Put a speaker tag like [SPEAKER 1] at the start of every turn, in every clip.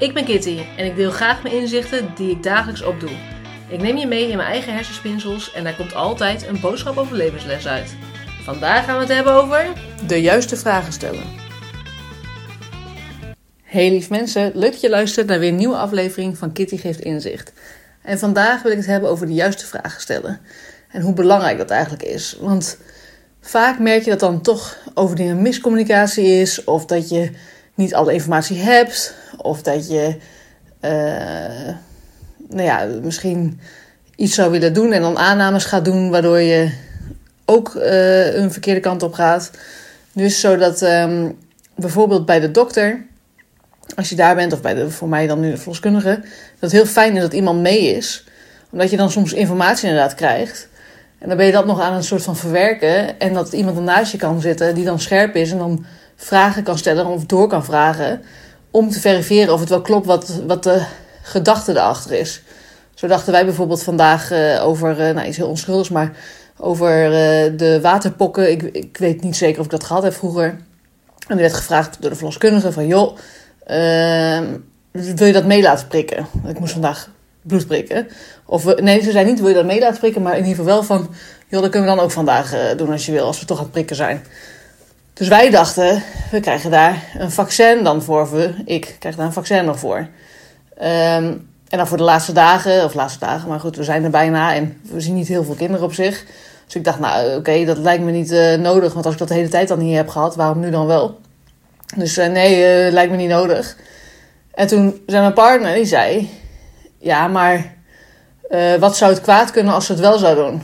[SPEAKER 1] Ik ben Kitty en ik deel graag mijn inzichten die ik dagelijks opdoe. Ik neem je mee in mijn eigen hersenspinsels en daar komt altijd een boodschap over levensles uit. Vandaag gaan we het hebben over de juiste vragen stellen. Hey lief mensen, leuk dat je luistert naar weer een nieuwe aflevering van Kitty geeft inzicht. En vandaag wil ik het hebben over de juiste vragen stellen. En hoe belangrijk dat eigenlijk is. Want vaak merk je dat dan toch over dingen miscommunicatie is. Of dat je niet alle informatie hebt. Of dat je uh, nou ja, misschien iets zou willen doen en dan aannames gaat doen. Waardoor je ook uh, een verkeerde kant op gaat. Dus zodat um, bijvoorbeeld bij de dokter als je daar bent, of bij de, voor mij dan nu de verloskundige, dat het heel fijn is dat iemand mee is. Omdat je dan soms informatie inderdaad krijgt. En dan ben je dat nog aan een soort van verwerken. En dat iemand naast je kan zitten die dan scherp is en dan vragen kan stellen of door kan vragen. Om te verifiëren of het wel klopt wat, wat de gedachte erachter is. Zo dachten wij bijvoorbeeld vandaag uh, over, uh, nou iets heel onschuldigs, maar over uh, de waterpokken. Ik, ik weet niet zeker of ik dat gehad heb vroeger. En die werd gevraagd door de verloskundige van joh Ehm, wil je dat mee laten prikken? Ik moest vandaag bloed prikken. Of nee, ze zei niet wil je dat mee laten prikken, maar in ieder geval wel van, joh, dat kunnen we dan ook vandaag doen als je wil, als we toch aan het prikken zijn. Dus wij dachten, we krijgen daar een vaccin dan voor. We, ik krijg daar een vaccin nog voor. Um, en dan voor de laatste dagen, of laatste dagen, maar goed, we zijn er bijna en we zien niet heel veel kinderen op zich. Dus ik dacht, nou oké, okay, dat lijkt me niet uh, nodig, want als ik dat de hele tijd dan niet heb gehad, waarom nu dan wel? Dus uh, nee, uh, lijkt me niet nodig. En toen zei mijn partner, die zei... Ja, maar wat zou het kwaad kunnen als ze het wel zou doen?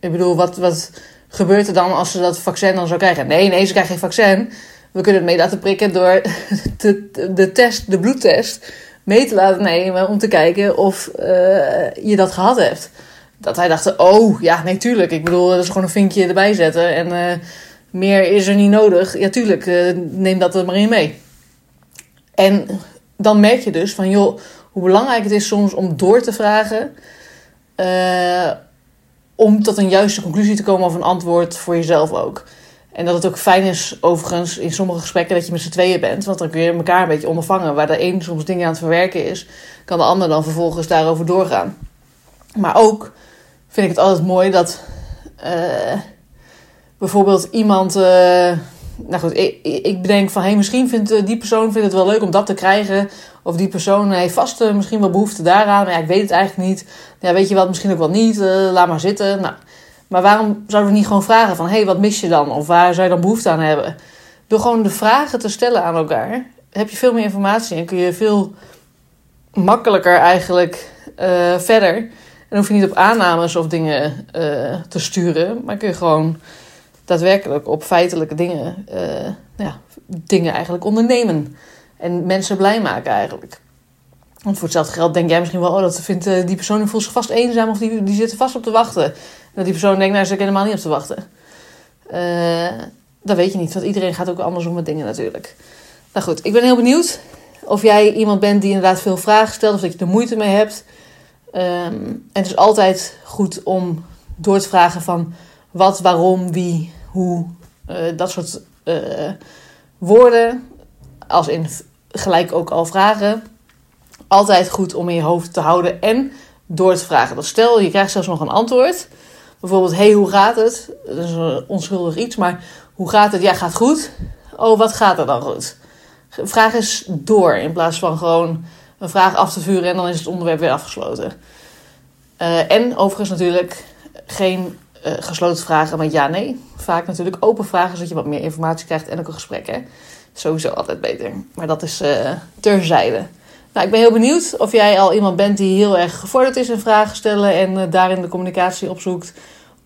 [SPEAKER 1] Ik bedoel, wat, wat gebeurt er dan als ze dat vaccin dan zou krijgen? Nee, nee, ze krijgen geen vaccin. We kunnen het mee laten prikken door de, de test, de bloedtest mee te laten nemen... om te kijken of je dat gehad hebt. Dat hij dacht, oh, ja, nee, tuurlijk. Ik bedoel, dat is gewoon een vinkje erbij zetten en meer is er niet nodig. Ja, tuurlijk, uh, neem dat er maar in mee. En dan merk je dus van, joh, hoe belangrijk het is soms om door te vragen. Om tot een juiste conclusie te komen of een antwoord voor jezelf ook. En dat het ook fijn is, overigens, in sommige gesprekken dat je met z'n tweeën bent. Want dan kun je elkaar een beetje ondervangen. Waar de een soms dingen aan het verwerken is, kan de ander dan vervolgens daarover doorgaan. Maar ook vind ik het altijd mooi dat. Uh, bijvoorbeeld iemand. Uh, nou goed, ik, ik bedenk van hé, hey, misschien vindt uh, die persoon vindt het wel leuk om dat te krijgen. Of die persoon heeft vast uh, misschien wel behoefte daaraan. Maar ja, ik weet het eigenlijk niet. Ja, weet je wat, misschien ook wel niet. laat maar zitten. Nou, maar waarom zouden we niet gewoon vragen van hé, hey, wat mis je dan? Of waar zou je dan behoefte aan hebben? Door gewoon de vragen te stellen aan elkaar, heb je veel meer informatie en kun je veel makkelijker eigenlijk verder. En hoef je niet op aannames of dingen te sturen, maar kun je gewoon daadwerkelijk op feitelijke dingen, ja, dingen eigenlijk ondernemen. En mensen blij maken eigenlijk. Want voor hetzelfde geld denk jij misschien wel, oh, dat vindt uh, die persoon voelt zich vast eenzaam of die, die zit vast op te wachten. En dat die persoon denkt, nou, ze helemaal niet op te wachten. Uh, dat weet je niet, want iedereen gaat ook anders om met dingen natuurlijk. Nou goed, ik ben heel benieuwd of jij iemand bent die inderdaad veel vragen stelt of dat je er moeite mee hebt. Um, en het is altijd goed om door te vragen van wat, waarom, wie, hoe, uh, dat soort woorden, als in gelijk ook al vragen, altijd goed om in je hoofd te houden en door te vragen. Stel, je krijgt zelfs nog een antwoord. Bijvoorbeeld, hey, hoe gaat het? Dat is een onschuldig iets, maar hoe gaat het? Ja, gaat goed. Oh, wat gaat er dan goed? Vraag eens door in plaats van gewoon een vraag af te vuren en dan is het onderwerp weer afgesloten. Uh, en overigens natuurlijk geen uh, gesloten vragen met ja-nee. Vaak natuurlijk open vragen, zodat je wat meer informatie krijgt en ook een gesprek. Hè? Sowieso altijd beter. Maar dat is uh, terzijde. Nou, ik ben heel benieuwd of jij al iemand bent die heel erg gevorderd is in vragen stellen en uh, daarin de communicatie opzoekt.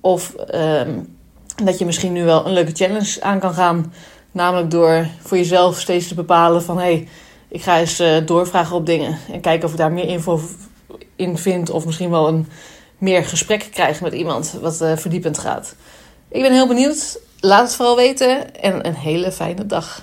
[SPEAKER 1] Of um, dat je misschien nu wel een leuke challenge aan kan gaan. Namelijk door voor jezelf steeds te bepalen van hé, hey, ik ga eens doorvragen op dingen. En kijken of ik daar meer info in vind. Of misschien wel een meer gesprekken krijgen met iemand wat verdiepend gaat. Ik ben heel benieuwd. Laat het vooral weten en een hele fijne dag.